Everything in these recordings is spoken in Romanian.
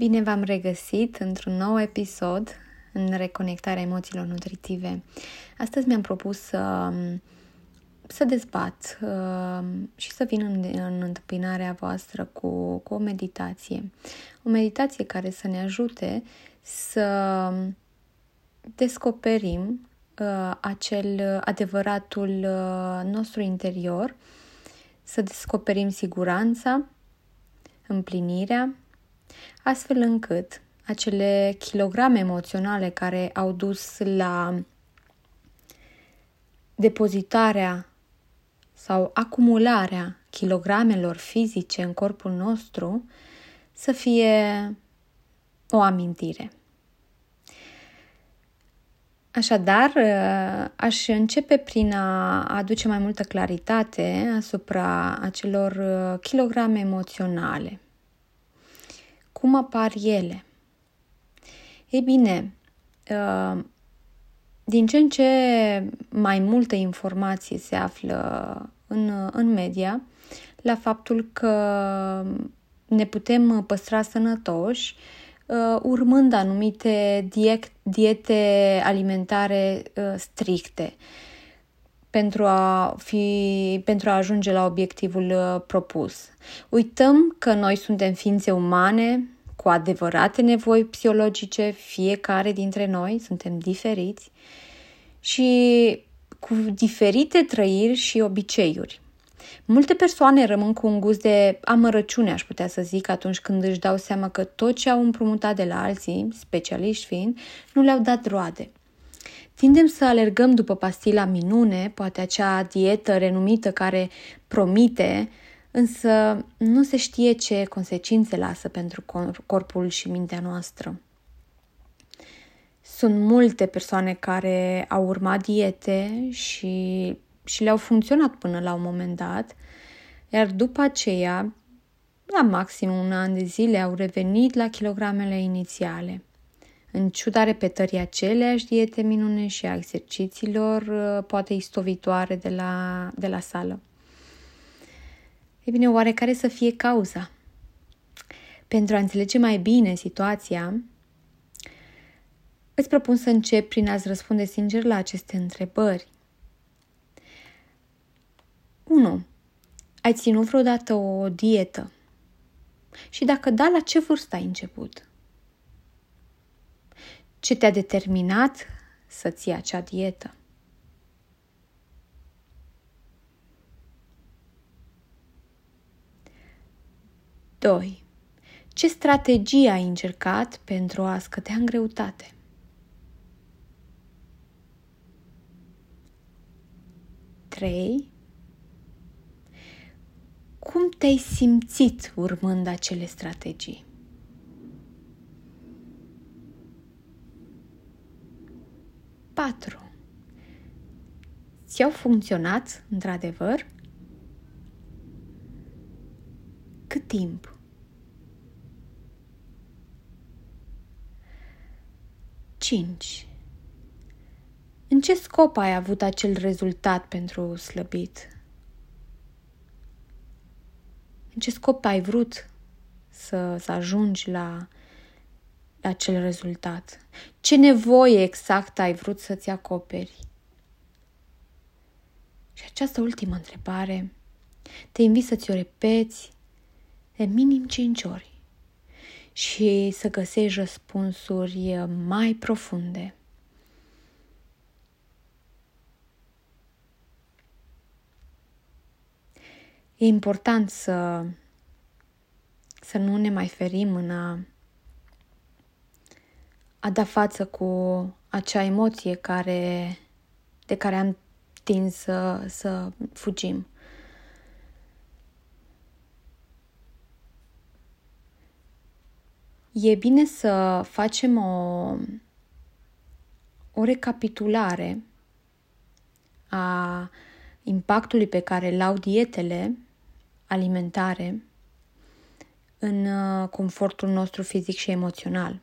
Bine v-am regăsit într-un nou episod în reconectarea emoțiilor nutritive. Astăzi mi-am propus să, să dezbat uh, și să vin în, în întâmpinarea voastră cu, cu o meditație. O meditație care să ne ajute să descoperim uh, acel adevăratul uh, nostru interior, să descoperim siguranța, împlinirea, astfel încât acele kilograme emoționale care au dus la depozitarea sau acumularea kilogramelor fizice în corpul nostru să fie o amintire. Așadar, aș începe prin a aduce mai multă claritate asupra acelor kilograme emoționale cum apar ele? Ei bine, uh, din ce în ce mai multă informație se află în, în media la faptul că ne putem păstra sănătoși uh, urmând anumite diete alimentare uh, stricte pentru a, fi, pentru a ajunge la obiectivul uh, propus. Uităm că noi suntem ființe umane cu adevărate nevoi psihologice, fiecare dintre noi suntem diferiți și cu diferite trăiri și obiceiuri. Multe persoane rămân cu un gust de amărăciune, aș putea să zic, atunci când își dau seama că tot ce au împrumutat de la alții, specialiști fiind, nu le-au dat roade. Tindem să alergăm după pastila minune, poate acea dietă renumită care promite, însă nu se știe ce consecințe lasă pentru corpul și mintea noastră. Sunt multe persoane care au urmat diete și, și le-au funcționat până la un moment dat, iar după aceea, la maxim un an de zile, au revenit la kilogramele inițiale. În ciuda repetării aceleași diete minune și a exercițiilor, uh, poate istovitoare de la, de la sală. E bine, oare care să fie cauza? Pentru a înțelege mai bine situația, îți propun să încep prin a-ți răspunde sincer la aceste întrebări. 1. Ai ținut vreodată o dietă? Și dacă da, la ce vârstă ai început? Ce te-a determinat să ții acea dietă? Doi. Ce strategie ai încercat pentru a scădea în greutate? Trei. Cum te-ai simțit urmând acele strategii? 4. Ți-au funcționat într-adevăr? Cât timp? Cinci. În ce scop ai avut acel rezultat pentru slăbit? În ce scop ai vrut să, să ajungi la acel rezultat? Ce nevoie exact ai vrut să-ți acoperi? Și această ultimă întrebare te invit să ți-o repeți de minim 5 ori și să găsești răspunsuri mai profunde. E important să, să nu ne mai ferim în a a da față cu acea emoție care, de care am tins să, să fugim. E bine să facem o, o recapitulare a impactului pe care îl au dietele alimentare în uh, confortul nostru fizic și emoțional.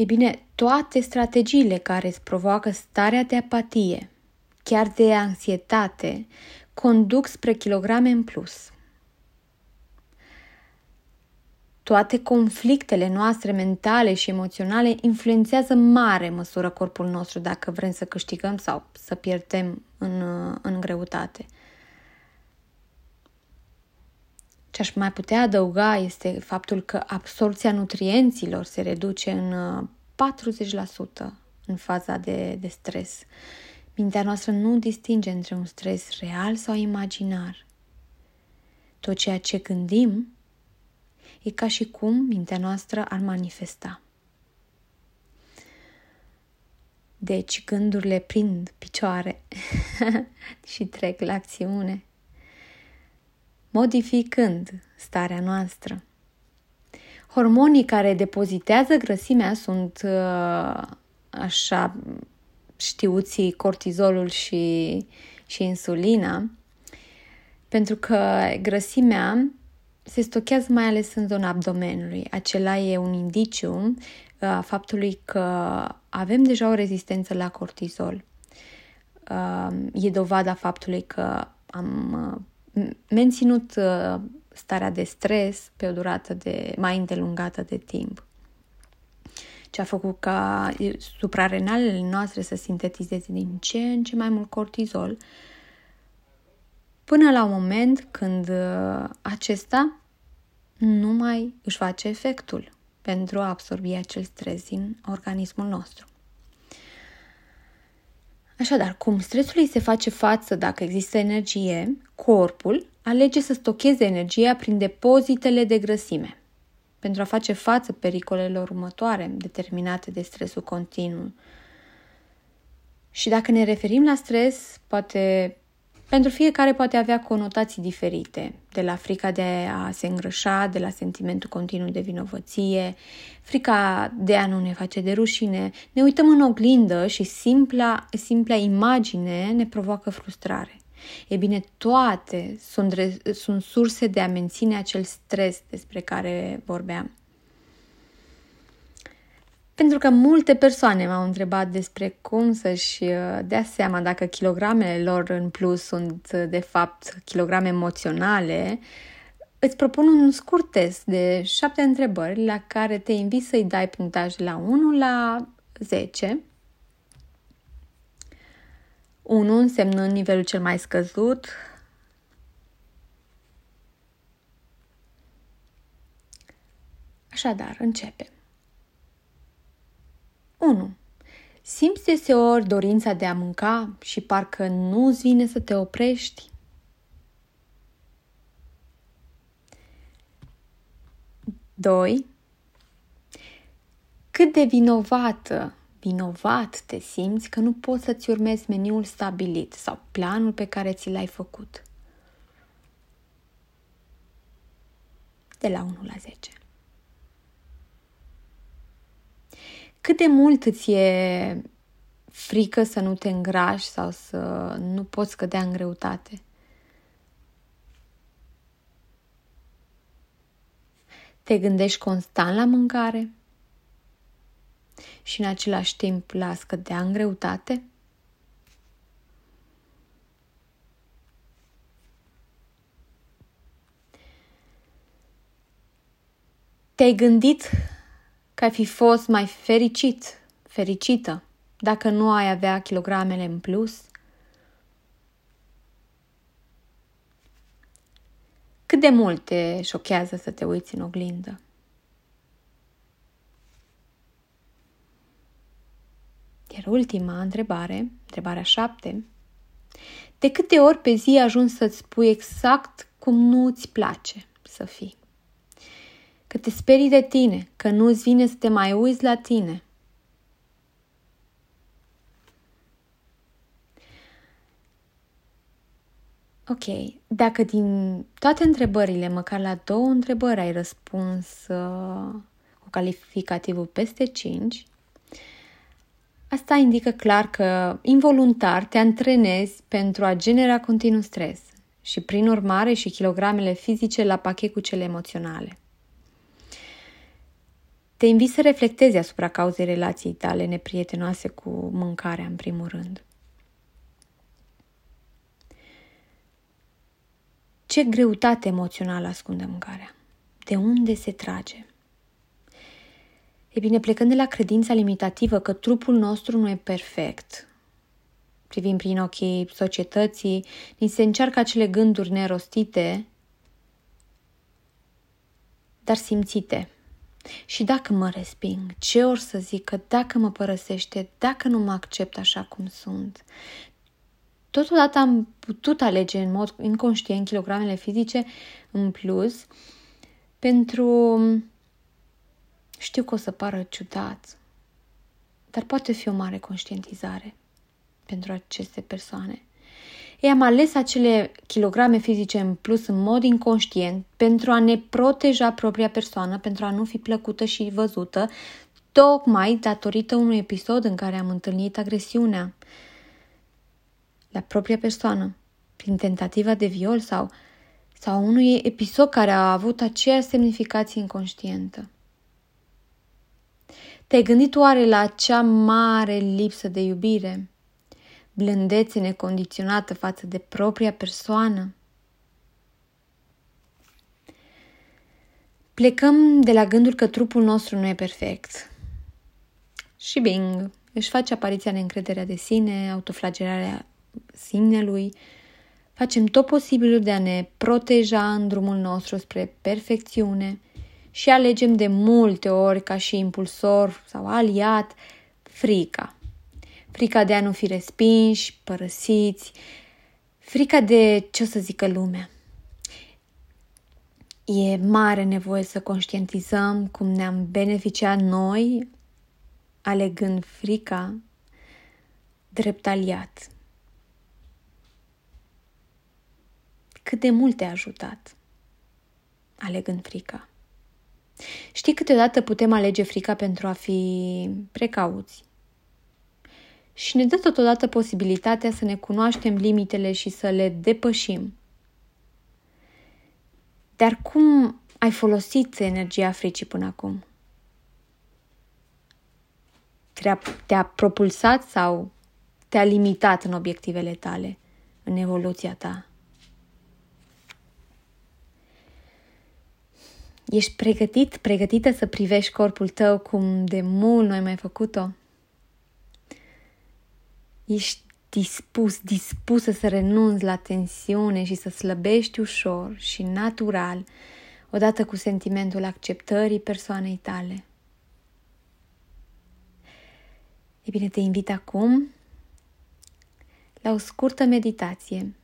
E bine, toate strategiile care îți provoacă starea de apatie, chiar de anxietate, conduc spre kilograme în plus. toate conflictele noastre mentale și emoționale influențează mare măsură corpul nostru dacă vrem să câștigăm sau să pierdem în, în greutate. Ce aș mai putea adăuga este faptul că absorția nutrienților se reduce în 40% în faza de, de stres. Mintea noastră nu distinge între un stres real sau imaginar. Tot ceea ce gândim e ca și cum mintea noastră ar manifesta. Deci gândurile prind picioare și trec la acțiune, modificând starea noastră. Hormonii care depozitează grăsimea sunt uh, așa știuții cortizolul și, și insulina, pentru că grăsimea se stochează mai ales în zona abdomenului. Acela e un indiciu a uh, faptului că avem deja o rezistență la cortizol. Uh, e dovada faptului că am uh, menținut starea de stres pe o durată de mai îndelungată de timp ce a făcut ca suprarenalele noastre să sintetizeze din ce în ce mai mult cortizol, până la un moment când uh, acesta nu mai își face efectul pentru a absorbi acel stres din organismul nostru. Așadar, cum stresului se face față dacă există energie, corpul alege să stocheze energia prin depozitele de grăsime pentru a face față pericolelor următoare determinate de stresul continuu. Și dacă ne referim la stres, poate pentru fiecare poate avea conotații diferite, de la frica de a se îngrășa, de la sentimentul continuu de vinovăție, frica de a nu ne face de rușine. Ne uităm în oglindă și simpla, simpla imagine ne provoacă frustrare. E bine, toate sunt, sunt surse de a menține acel stres despre care vorbeam. Pentru că multe persoane m-au întrebat despre cum să-și uh, dea seama dacă kilogramele lor în plus sunt uh, de fapt kilograme emoționale, îți propun un scurt test de șapte întrebări la care te invit să-i dai punctaj la 1 la 10 1 însemnând nivelul cel mai scăzut, Așadar, începem. 1. Simți deseori dorința de a mânca și parcă nu-ți vine să te oprești? Doi. Cât de vinovată vinovat te simți că nu poți să-ți urmezi meniul stabilit sau planul pe care ți l-ai făcut. De la 1 la 10. Cât de mult îți e frică să nu te îngrași sau să nu poți cădea în greutate? Te gândești constant la mâncare? și în același timp la scădea în greutate? Te-ai gândit că ai fi fost mai fericit, fericită, dacă nu ai avea kilogramele în plus? Cât de mult te șochează să te uiți în oglindă? Iar ultima întrebare, întrebarea șapte, de câte ori pe zi ajungi să-ți spui exact cum nu îți place să fii? Că te sperii de tine, că nu îți vine să te mai uiți la tine. Ok, dacă din toate întrebările, măcar la două întrebări ai răspuns uh, cu calificativul peste 5, Asta indică clar că involuntar te antrenezi pentru a genera continuu stres și prin urmare și kilogramele fizice la pachet cu cele emoționale. Te invit să reflectezi asupra cauzei relației tale neprietenoase cu mâncarea în primul rând. Ce greutate emoțională ascunde mâncarea? De unde se trage? E bine, plecând de la credința limitativă că trupul nostru nu e perfect, privind prin ochii societății, ni se încearcă acele gânduri nerostite, dar simțite. Și dacă mă resping, ce or să zică, dacă mă părăsește, dacă nu mă accept așa cum sunt. Totodată am putut alege în mod inconștient kilogramele fizice în plus pentru... Știu că o să pară ciudat, dar poate fi o mare conștientizare pentru aceste persoane. Ei am ales acele kilograme fizice în plus în mod inconștient pentru a ne proteja propria persoană, pentru a nu fi plăcută și văzută, tocmai datorită unui episod în care am întâlnit agresiunea la propria persoană, prin tentativa de viol sau, sau unui episod care a avut aceeași semnificație inconștientă. Te-ai gândit oare la acea mare lipsă de iubire? Blândețe necondiționată față de propria persoană. Plecăm de la gândul că trupul nostru nu e perfect. Și bing, își face apariția neîncrederea de sine, autoflagelarea sinelui, facem tot posibilul de a ne proteja în drumul nostru spre perfecțiune și alegem de multe ori ca și impulsor sau aliat frica frica de a nu fi respinși, părăsiți, frica de ce o să zică lumea. E mare nevoie să conștientizăm cum ne-am beneficiat noi alegând frica drept aliat. Cât de mult te-a ajutat alegând frica. Știi, câteodată putem alege frica pentru a fi precauți, și ne dă totodată posibilitatea să ne cunoaștem limitele și să le depășim. Dar cum ai folosit energia fricii până acum? Te-a, te-a propulsat sau te-a limitat în obiectivele tale, în evoluția ta? Ești pregătit, pregătită să privești corpul tău cum de mult nu ai mai făcut-o? Ești dispus, dispusă să renunți la tensiune și să slăbești ușor și natural, odată cu sentimentul acceptării persoanei tale. E bine, te invit acum la o scurtă meditație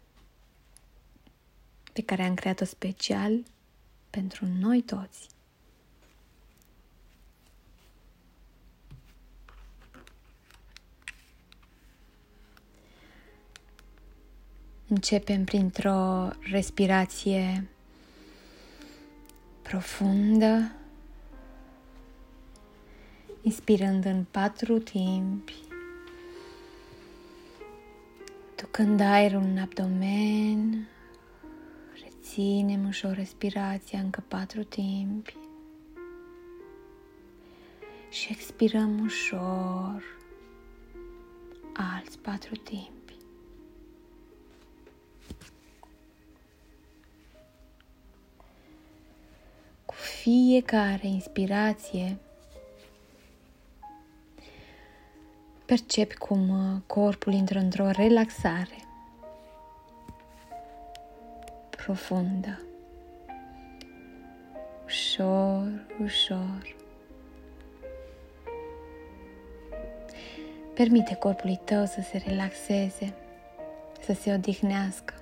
pe care am creat-o special pentru noi toți. Începem printr-o respirație profundă, inspirând în patru timpi, ducând aerul în abdomen, reținem ușor respirația încă patru timpi și expirăm ușor alți patru timpi. Fiecare inspirație percepi cum uh, corpul intră într-o relaxare profundă. Ușor, ușor. Permite corpului tău să se relaxeze, să se odihnească,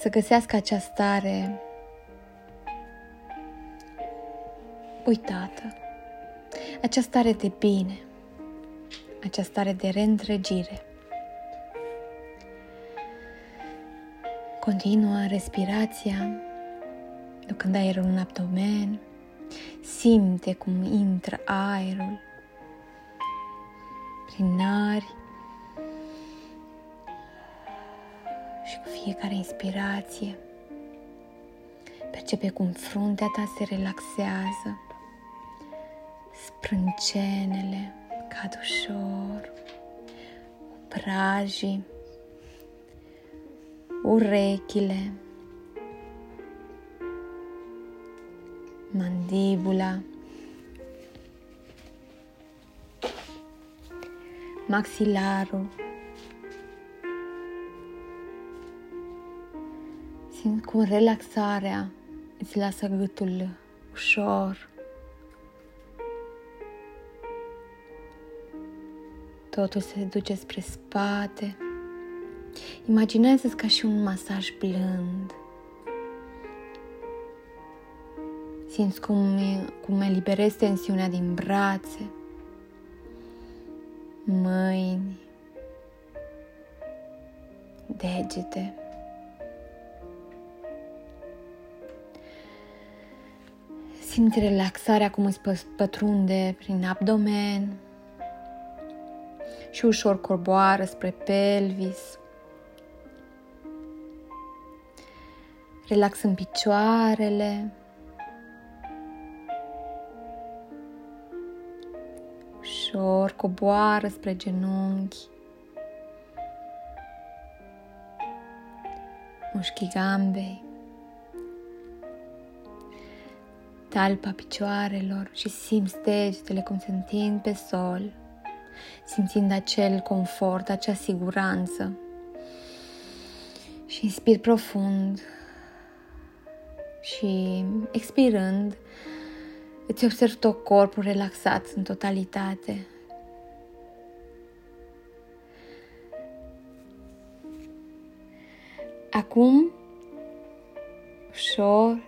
să găsească acea stare uitată, această stare de bine, această stare de reîntregire. Continuă respirația, ducând aerul în abdomen, simte cum intră aerul prin nari și cu fiecare inspirație percepe cum fruntea ta se relaxează sprâncenele cad ușor, obrajii, urechile, mandibula, maxilarul. Simt cum relaxarea îți lasă gâtul ușor. Totul se duce spre spate. Imaginează-ți ca și un masaj blând. Simți cum, cum eliberezi tensiunea din brațe, mâini, degete. Simți relaxarea cum îți pătrunde prin abdomen și ușor corboară spre pelvis. Relaxăm picioarele. Ușor coboară spre genunchi. Mușchii gambei. Talpa picioarelor și simți degetele cum se întind pe sol, simțind acel confort, acea siguranță. Și inspir profund și expirând, îți observ tot corpul relaxat în totalitate. Acum, ușor,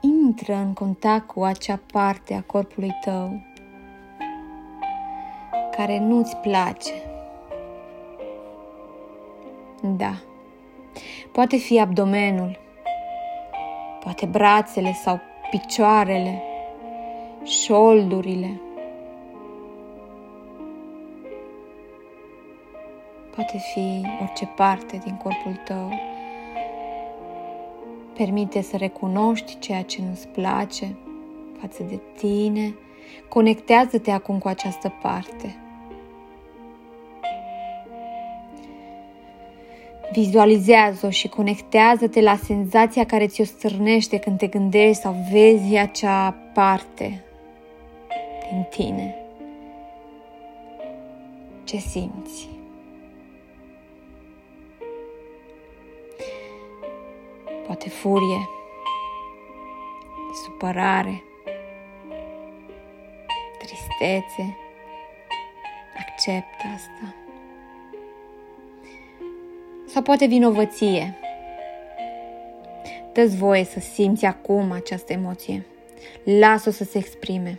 intră în contact cu acea parte a corpului tău care nu-ți place. Da. Poate fi abdomenul, poate brațele sau picioarele, șoldurile. Poate fi orice parte din corpul tău. Permite să recunoști ceea ce nu-ți place față de tine. Conectează-te acum cu această parte. Vizualizează-o și conectează-te la senzația care ți-o stârnește când te gândești sau vezi acea parte din tine. Ce simți? Poate furie, supărare, tristețe. Accept asta sau poate vinovăție. Dă-ți voie să simți acum această emoție. Lasă-o să se exprime.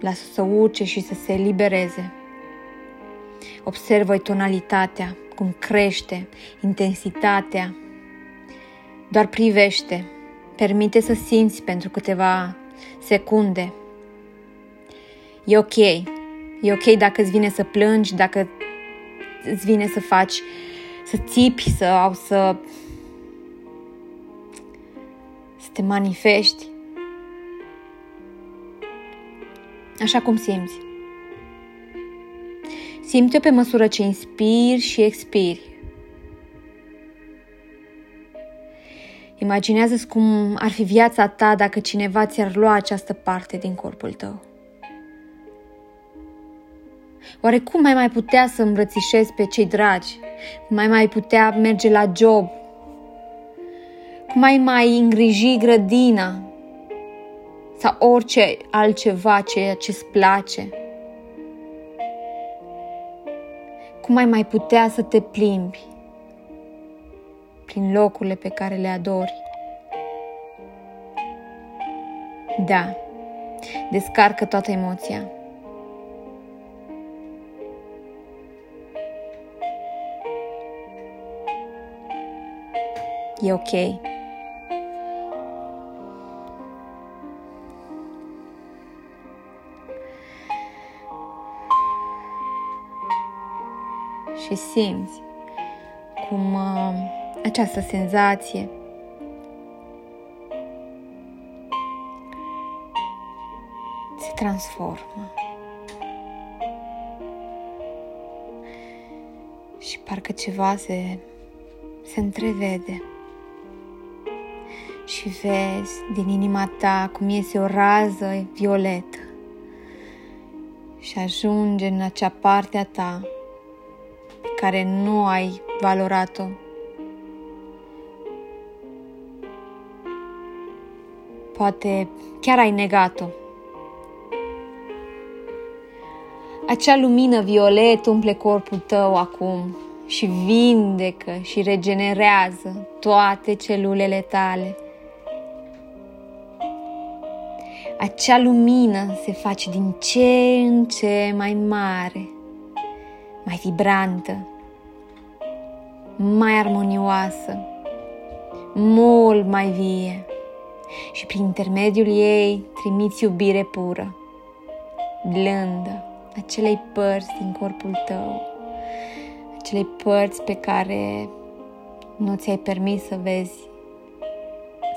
Lasă-o să urce și să se elibereze. Observă tonalitatea, cum crește, intensitatea. Doar privește. Permite să simți pentru câteva secunde. E ok. E ok dacă îți vine să plângi, dacă îți vine să faci, să țipi sau să, să te manifesti. Așa cum simți. Simte pe măsură ce inspiri și expiri. Imaginează-ți cum ar fi viața ta dacă cineva ți-ar lua această parte din corpul tău. Oare cum mai mai putea să îmbrățișez pe cei dragi? Cum mai mai putea merge la job? Cum mai mai îngriji grădina? Sau orice altceva ceea ce-ți place? Cum mai mai putea să te plimbi prin locurile pe care le adori? Da, descarcă toată emoția. E ok. Și simți cum uh, această senzație se transformă. Și parcă ceva se, se întrevede și vezi din inima ta cum iese o rază violetă și ajunge în acea parte a ta pe care nu ai valorat-o. Poate chiar ai negat-o. Acea lumină violet umple corpul tău acum și vindecă și regenerează toate celulele tale. Acea lumină se face din ce în ce mai mare, mai vibrantă, mai armonioasă, mult mai vie și prin intermediul ei trimiți iubire pură, blândă, acelei părți din corpul tău, acelei părți pe care nu ți-ai permis să vezi,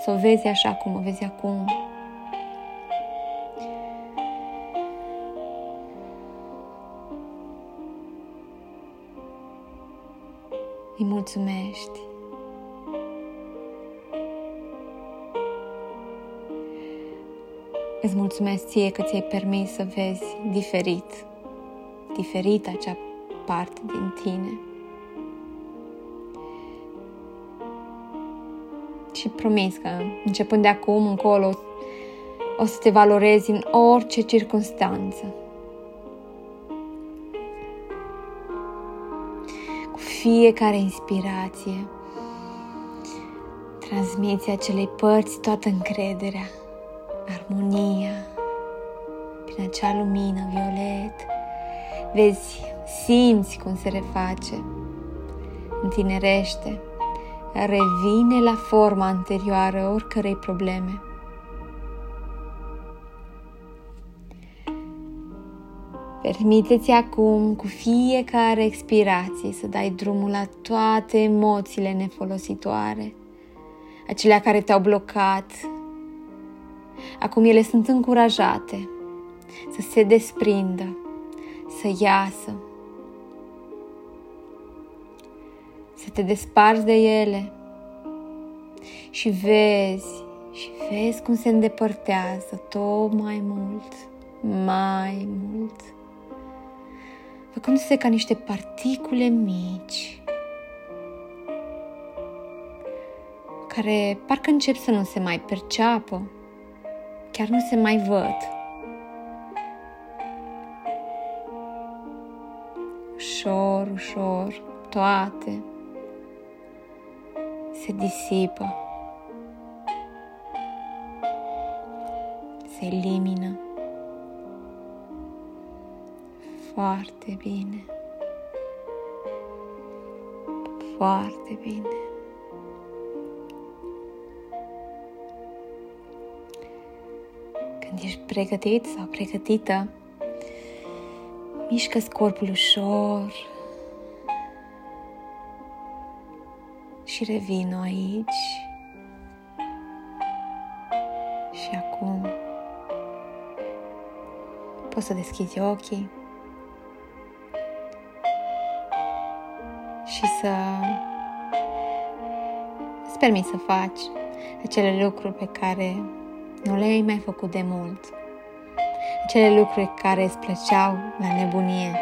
să o vezi așa cum o vezi acum. Îi mulțumești. Îți mulțumesc ție că ți-ai permis să vezi diferit, diferit acea parte din tine. Și promis că începând de acum încolo o să te valorezi în orice circunstanță. Fiecare inspirație, transmiți acelei părți toată încrederea armonia, prin acea lumină violet, vezi, simți cum se reface, întinerește, revine la forma anterioară oricărei probleme. Permiteți acum cu fiecare expirație să dai drumul la toate emoțiile nefolositoare, acelea care te-au blocat, Acum ele sunt încurajate să se desprindă, să iasă, să te desparți de ele și vezi și vezi cum se îndepărtează tot mai mult, mai mult, făcându-se ca niște particule mici care parcă încep să nu se mai perceapă chiar nu se mai văd. Ușor, ușor, toate se disipă, se elimină. Foarte bine. Foarte bine. Când ești pregătit sau pregătită, mișcă corpul ușor și revin aici și acum. Poți să deschizi ochii să îți permiți să faci acele lucruri pe care nu le-ai mai făcut de mult. Acele lucruri care îți plăceau la nebunie.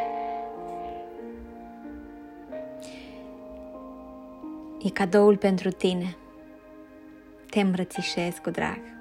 E cadoul pentru tine. Te îmbrățișez cu drag.